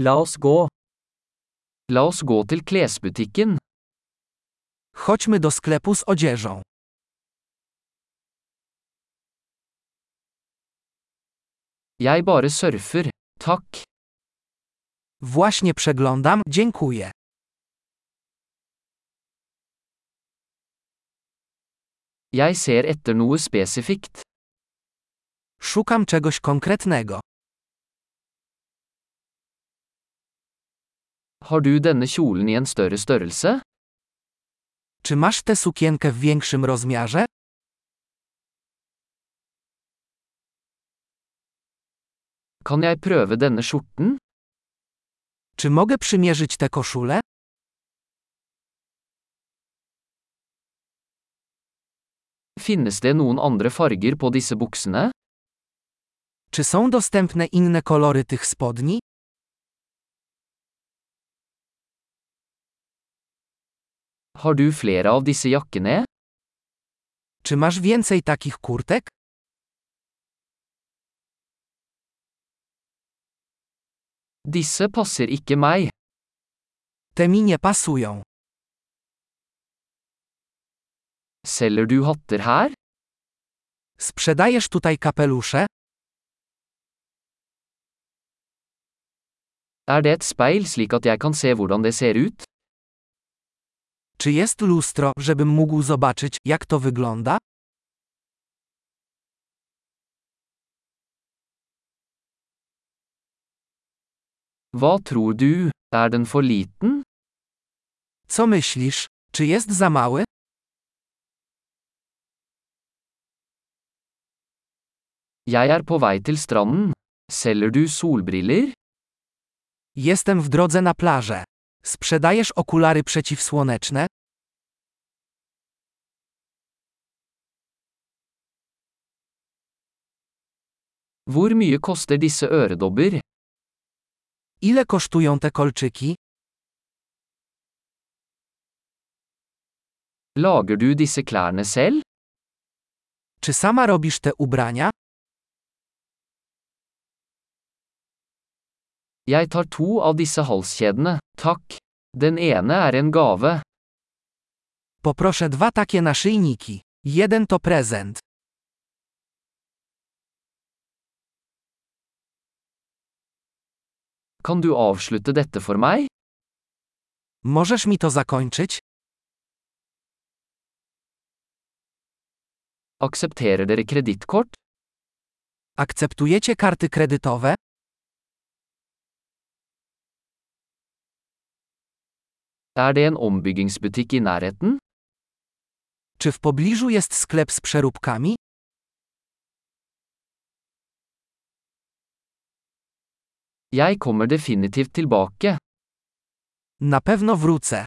La oss gå. La oss gå til klesbutikken. Chodźmy do sklepu z odzieżą. Jeg bare surfer. Takk. Właśnie przeglądam, dziękuję. Jeg ser etter noe spesifikt. Szukam czegoś konkretnego. Har du denne kjolen i en større størrelse? Czy masz tę sukienkę w większym rozmiarze? Kan jeg prøve denne skjorten? Czy mogę przymierzyć tę koszulę? Finnes det noen andre farger på disse buksene? Czy są dostępne inne kolory tych spodni? Har du flere av disse jakkene? Czy masz więcej takich kurtek? Disse passer ikke meg. Te mi nie pasują. Selger du hatter her? Sprzedajesz tutaj kapelusze? Er det et speil slik at jeg kan se hvordan det ser ut? Czy jest lustro, żebym mógł zobaczyć, jak to wygląda? Hva tror du, er den for liten? Co myślisz? Czy jest za mały? Jeg er på vei til stranden. Selger du solbriller? Jestem w drodze na plażę. Sprzedajesz okulary przeciwsłoneczne? Hvor mye koster disse øredobber? Ile kosztują te kolczyki? Lager du disse klærne selv? Czy sama robisz te ubrania? Jeg tar to av disse halskjedene, takk. Den ene er en gave. Poproszę dwa takie naszyjniki. Jeden to prezent. Kan du avslutte dette for meg? Możesz mi to zakończyć? Aksepterer dere kredittkort? Akceptujecie karty kredytowe? Er det en ombyggingsbutikk i nærheten? Czy w pobliżu jest sklep z przeróbkami? Jeg kommer definitivt tilbake. Na pewno wrócę.